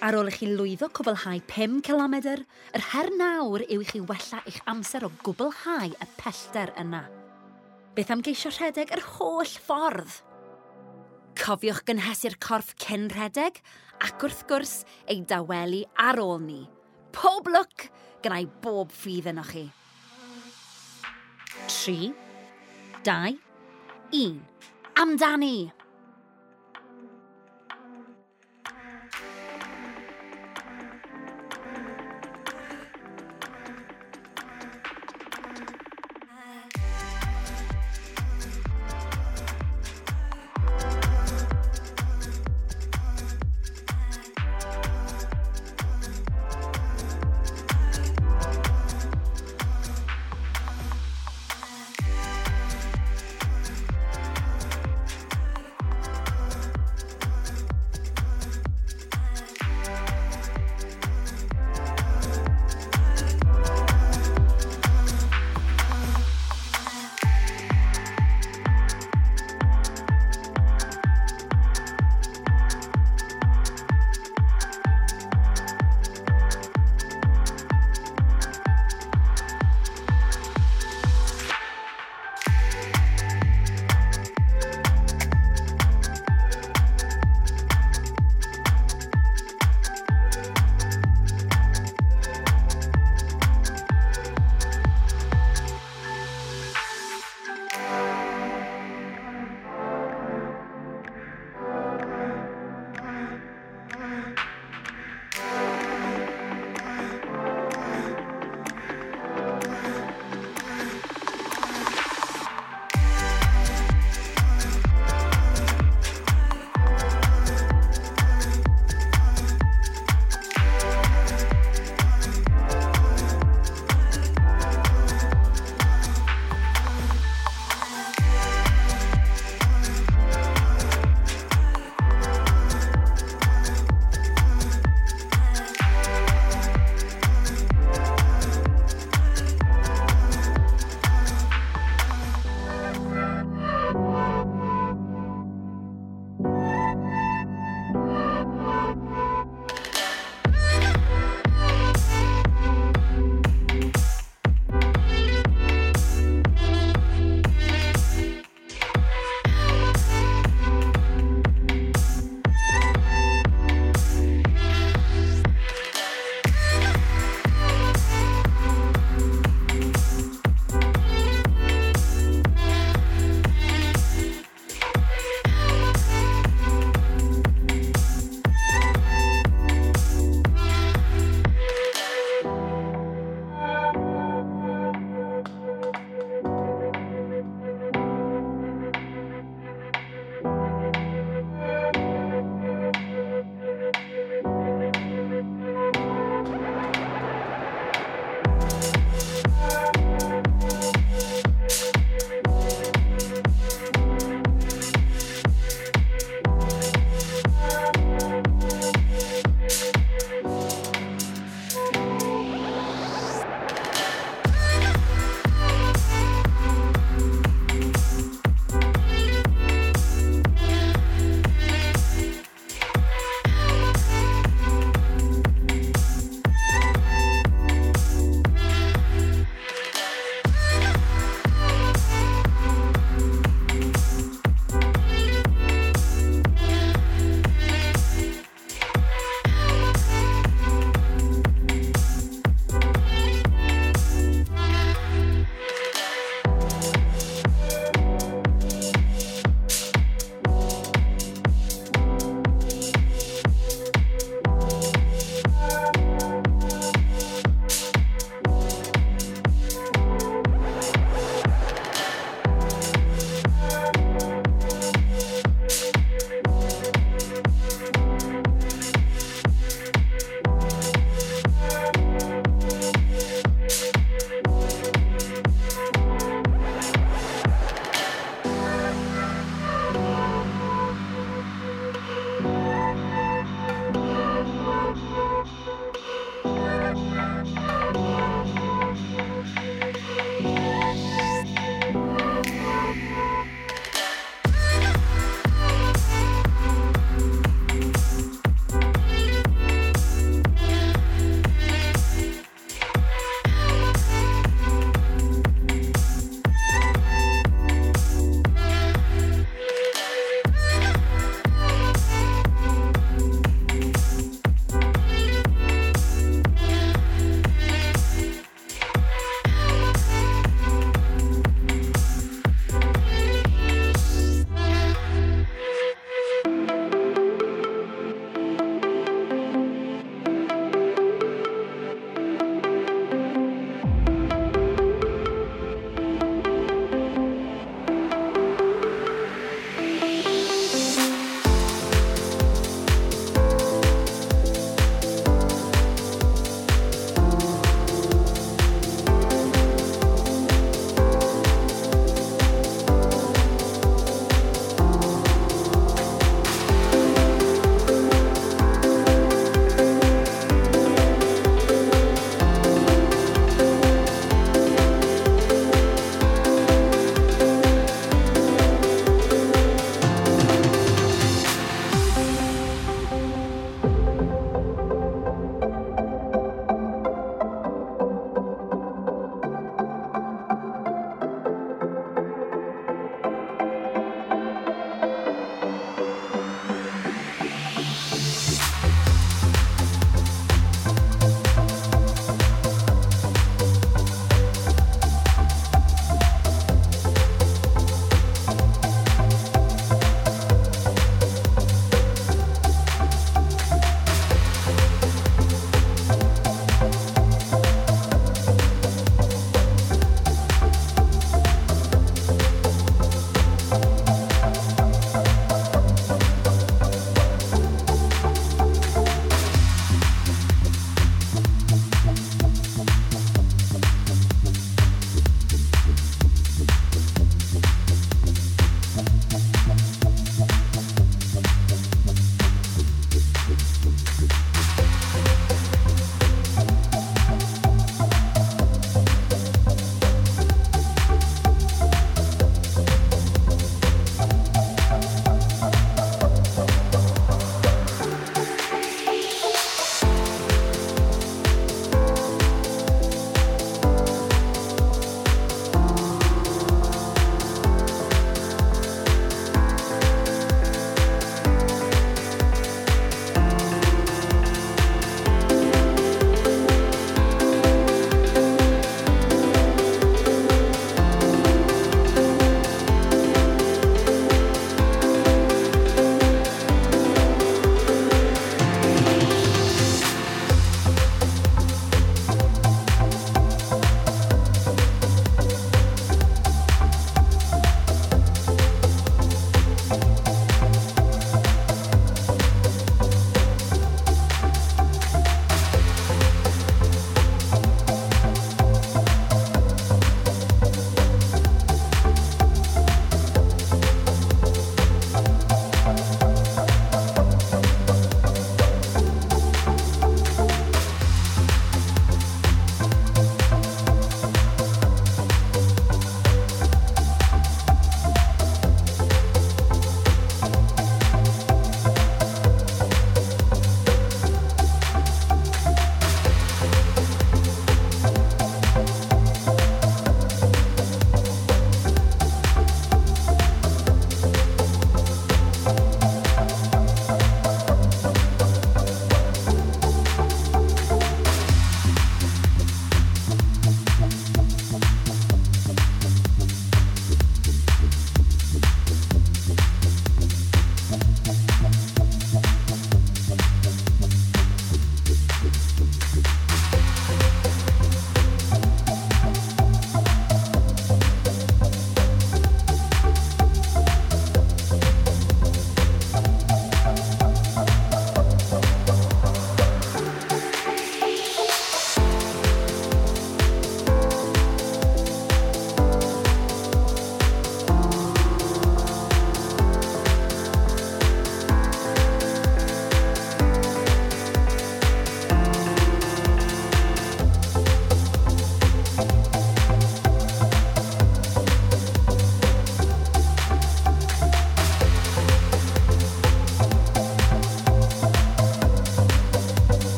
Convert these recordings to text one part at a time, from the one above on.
Ar ôl i chi lwyddo cwblhau 5 km, yr her nawr yw i chi wella eich amser o gwblhau y pellter yna. Beth am geisio rhedeg yr holl ffordd? Cofiwch gynhesu'r corff cyn rhedeg ac wrth gwrs ei dawelu ar ôl ni. Pob lwc gyda'i bob ffydd yno chi. 3, 2, 1. Amdani!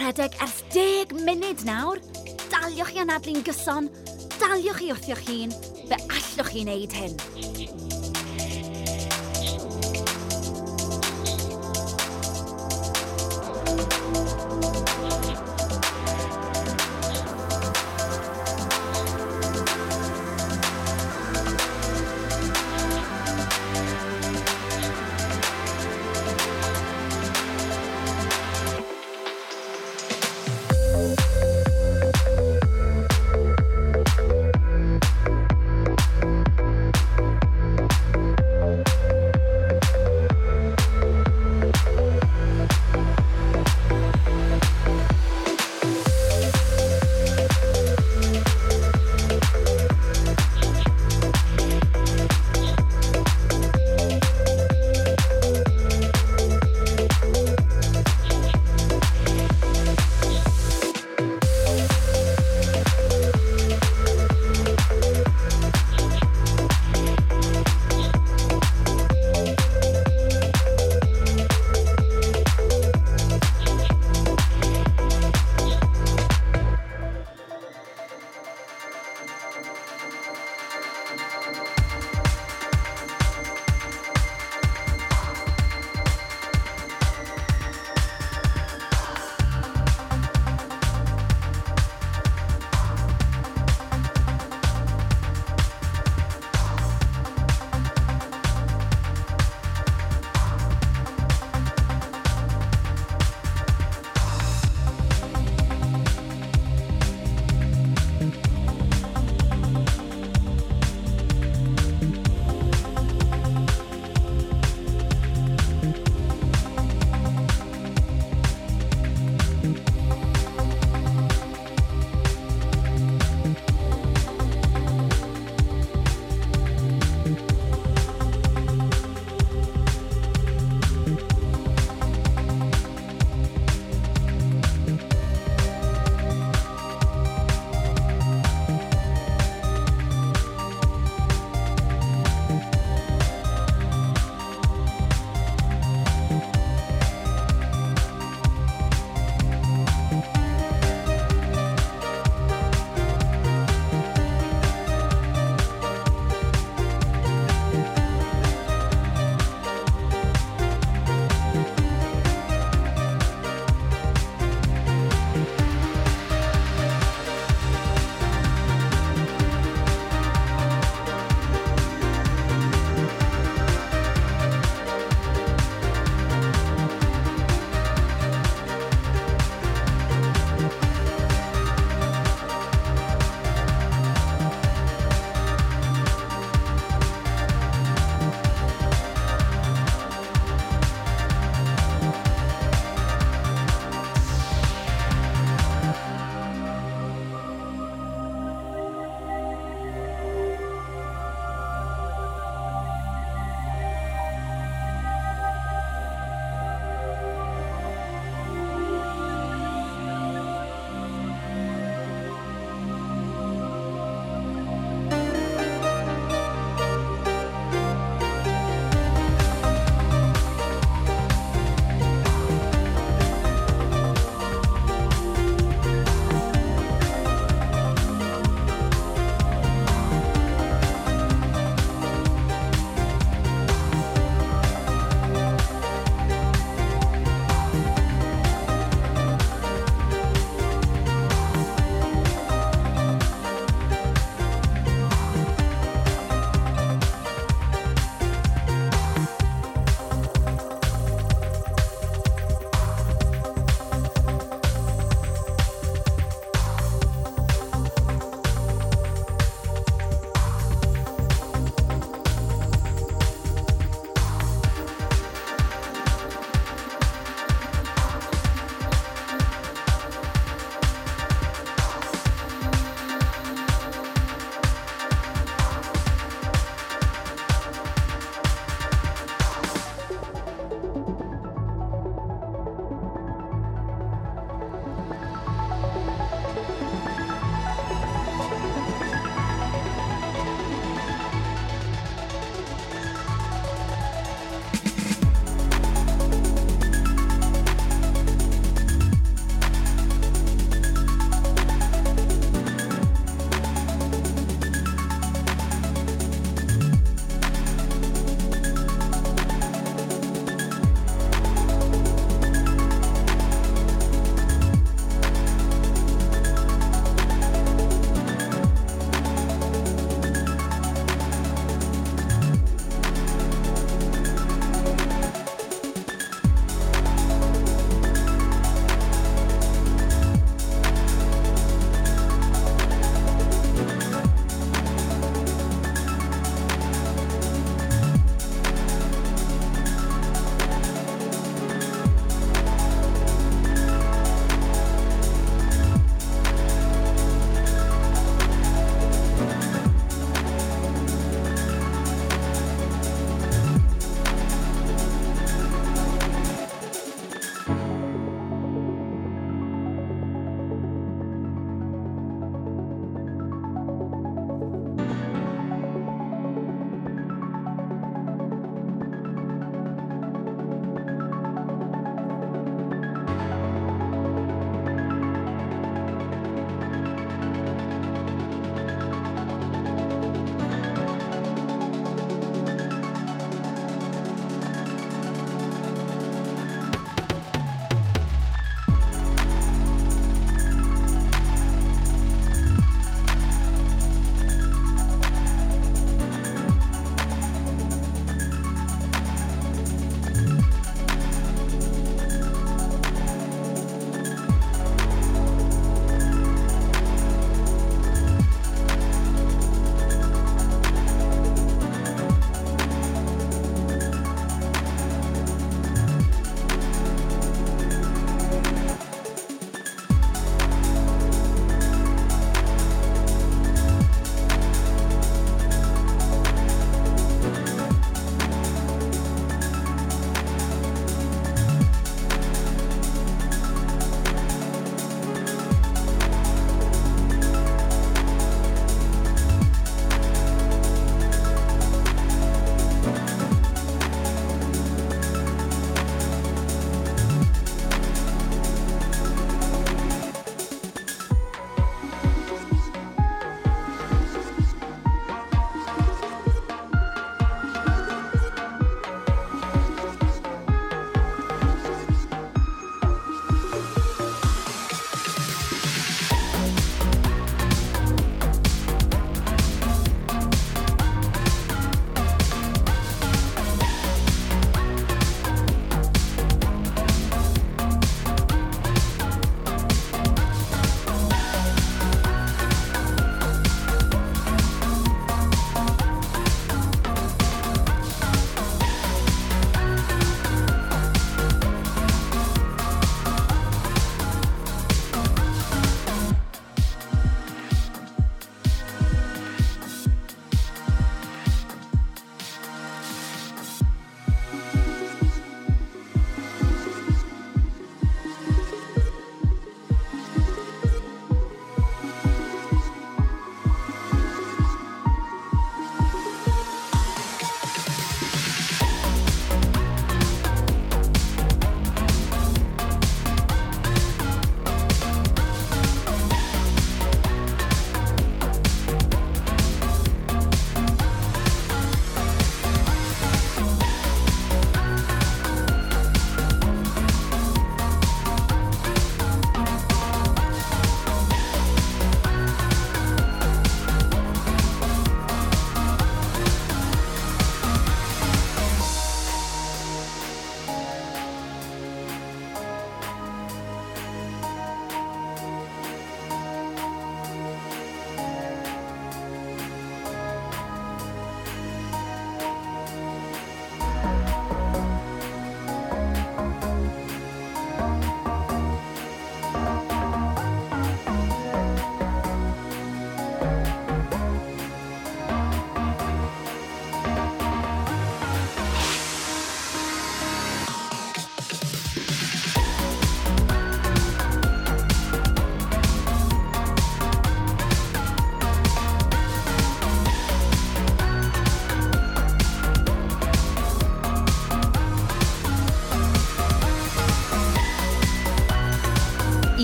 rhedeg ers 10 munud nawr. Daliwch chi anadlu'n gyson, daliwch chi wrthio'ch hun, fe allwch chi wneud hyn.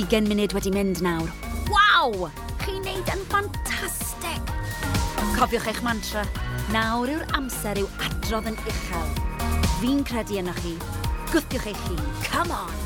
20 munud wedi mynd nawr. Waw! Chi'n neud yn ffantastig! Cofiwch eich mantra. Nawr yw'r amser yw adrodd yn uchel. Fi'n credu yna chi. Gwthiwch eich hun. Come on!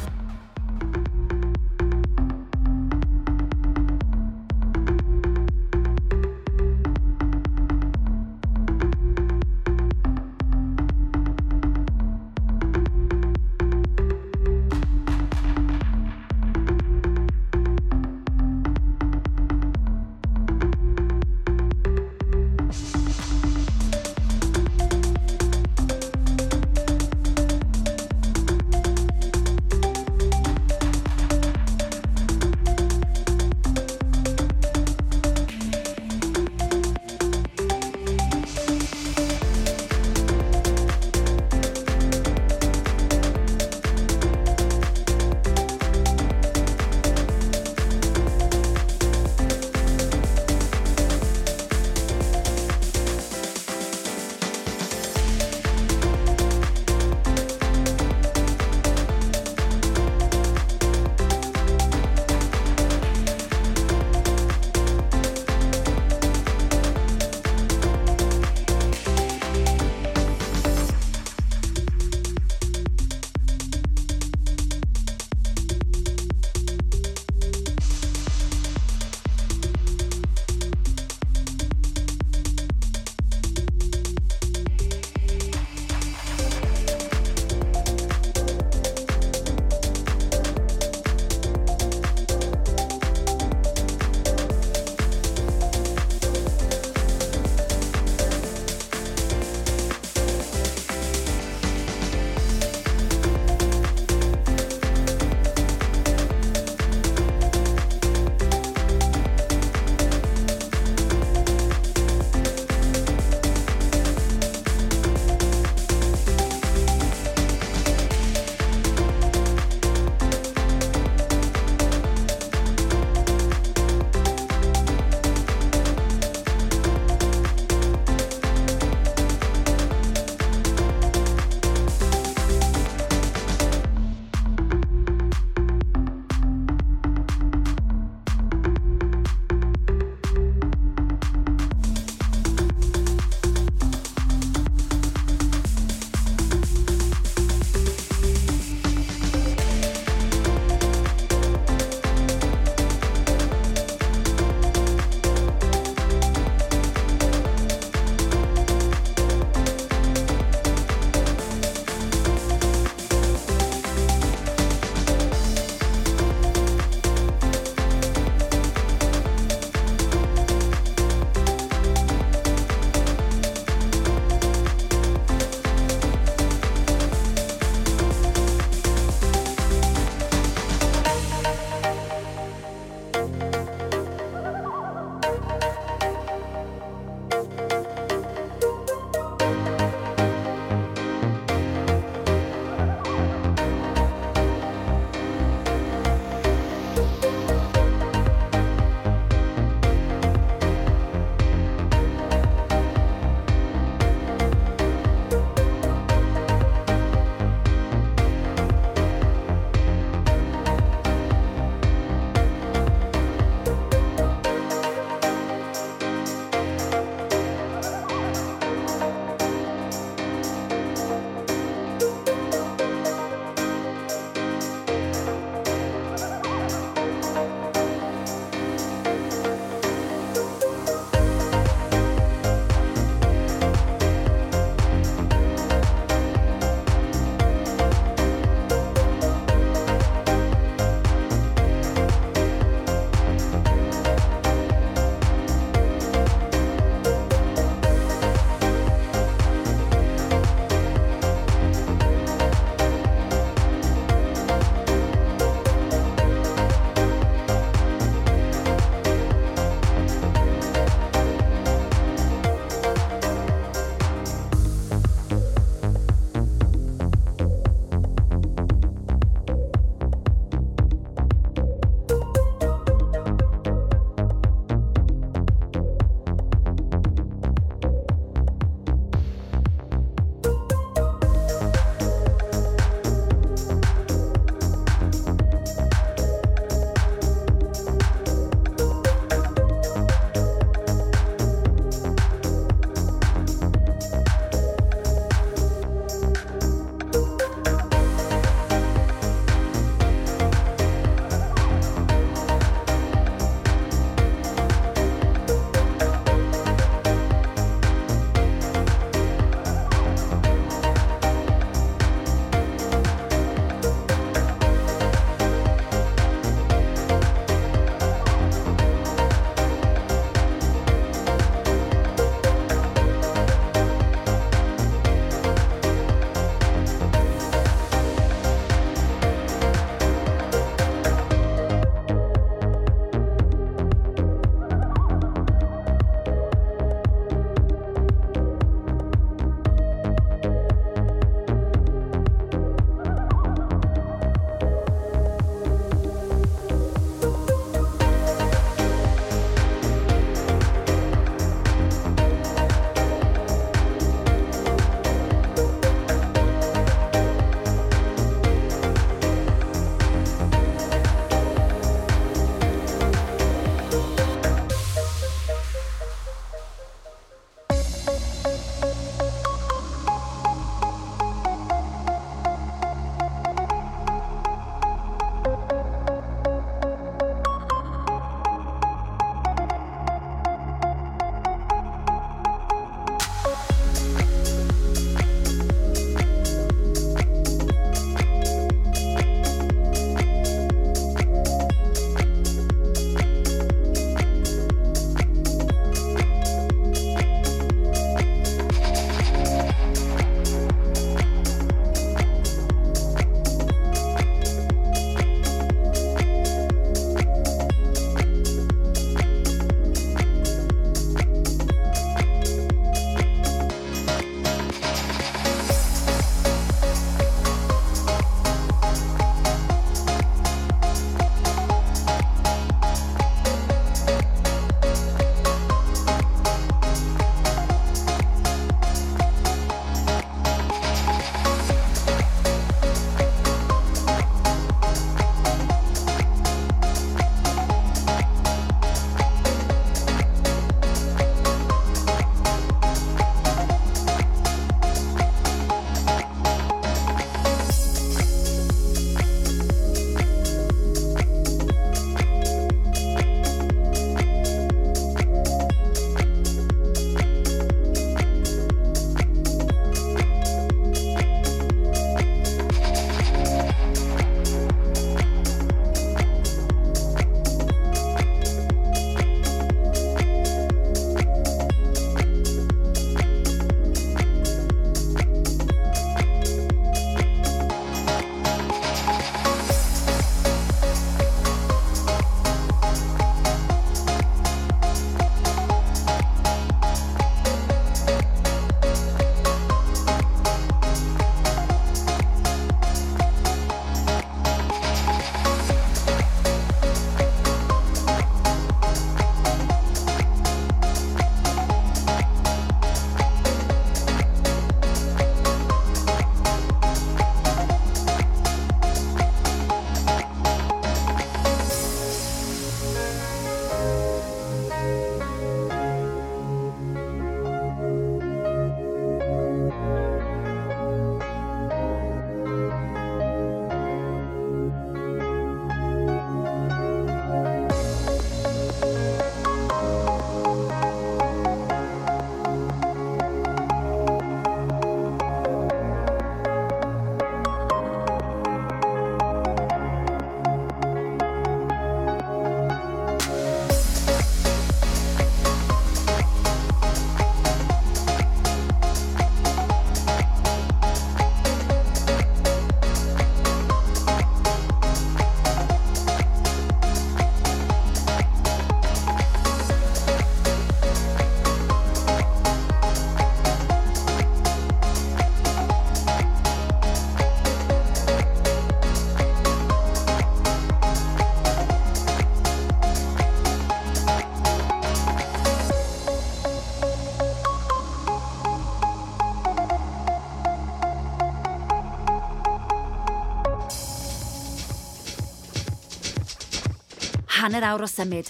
hanner awr o symud.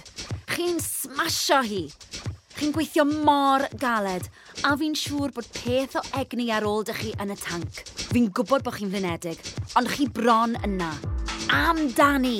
Chi'n smasho hi. Chi'n gweithio mor galed, a fi'n siŵr bod peth o egni ar ôl dych chi yn y tanc. Fi'n gwybod bod chi'n flynedig, ond chi bron yna. Amdani!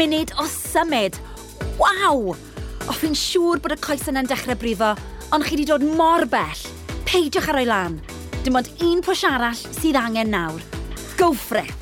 munud o symud. Waw! O, fi'n siŵr bod y coes yna'n dechrau brifo, ond chi wedi dod mor bell. Peidiwch ar o'i lan. Dim ond un pwys arall sydd angen nawr. Go for it!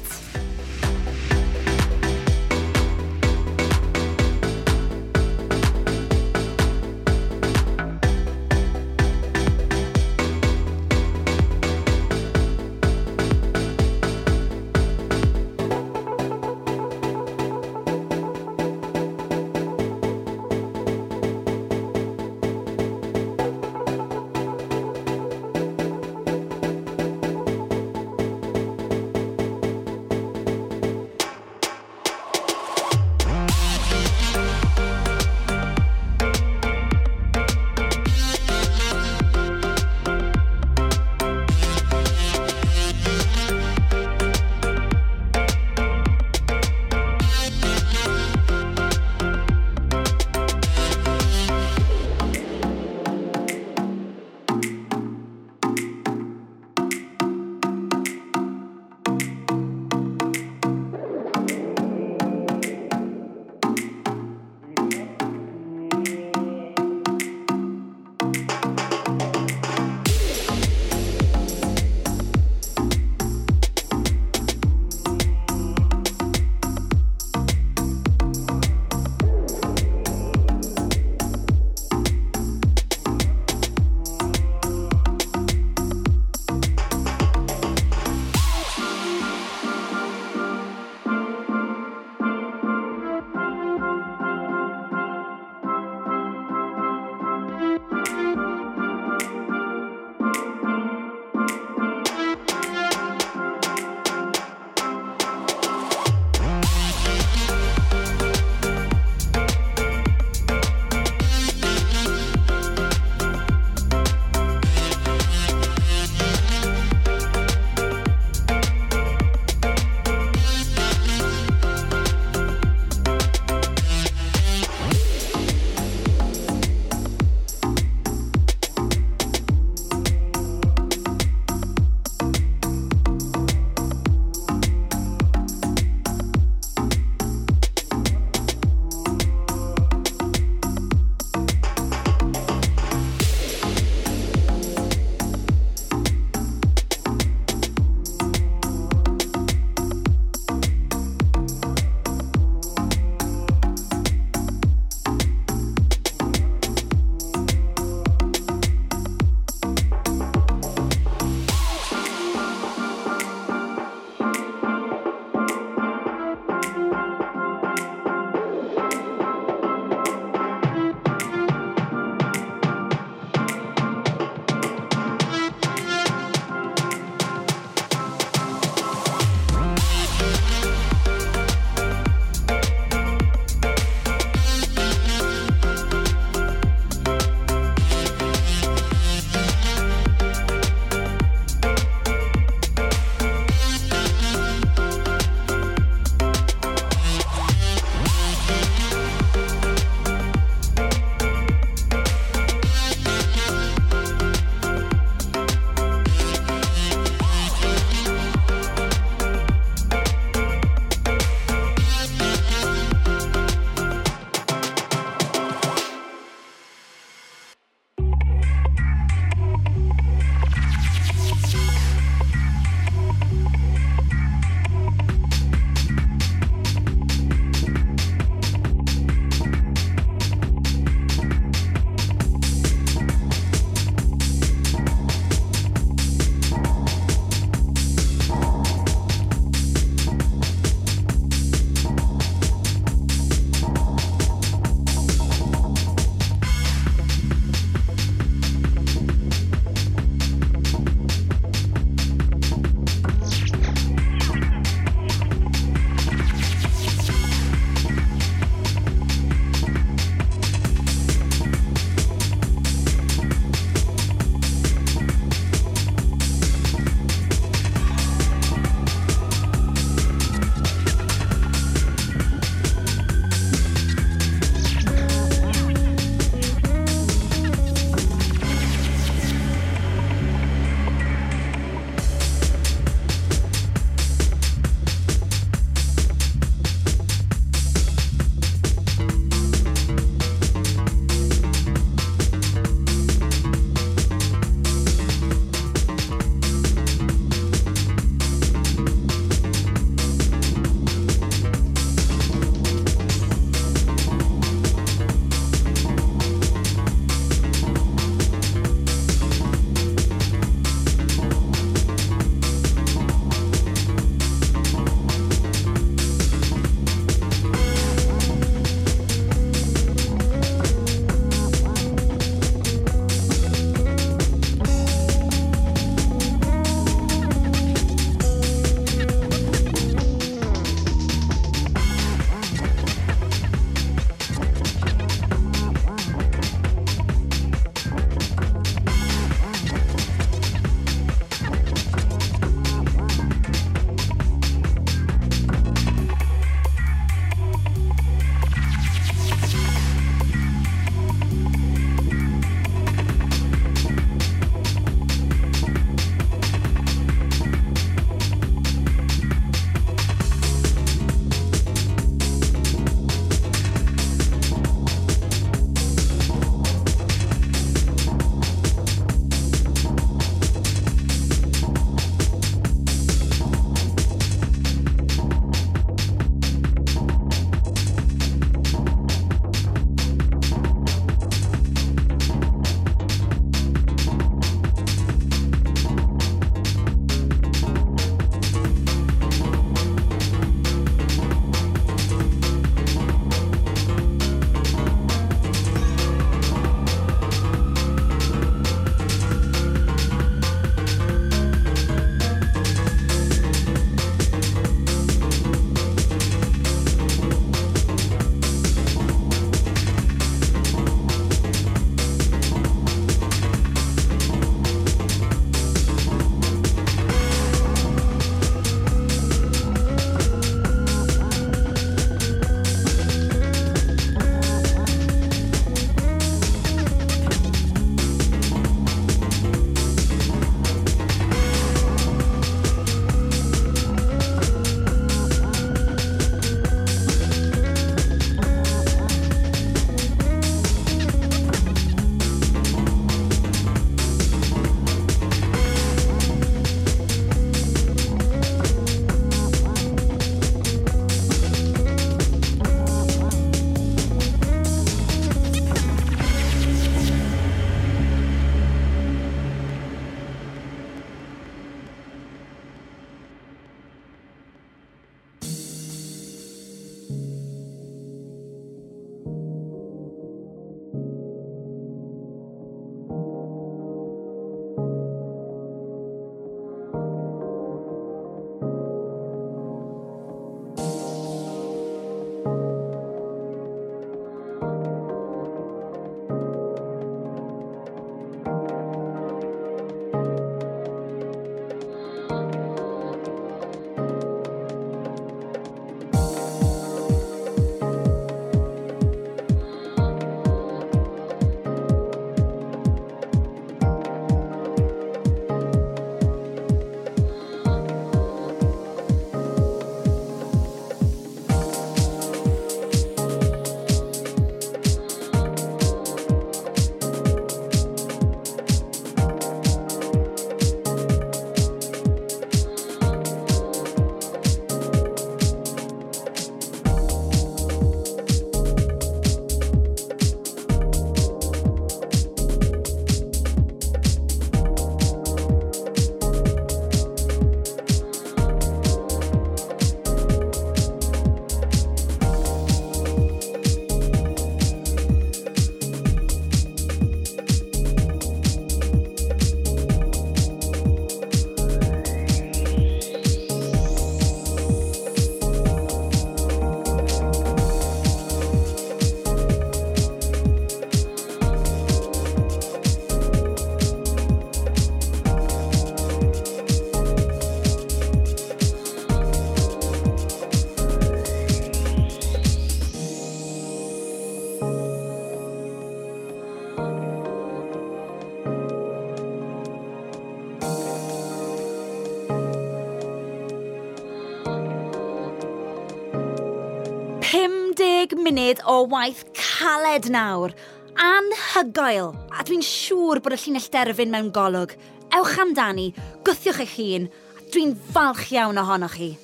munud o waith caled nawr. Anhygoel, a dwi'n siŵr bod y llinell derfyn mewn golwg. Ewch amdani, gwthiwch eich hun, a dwi'n falch iawn ohonoch chi.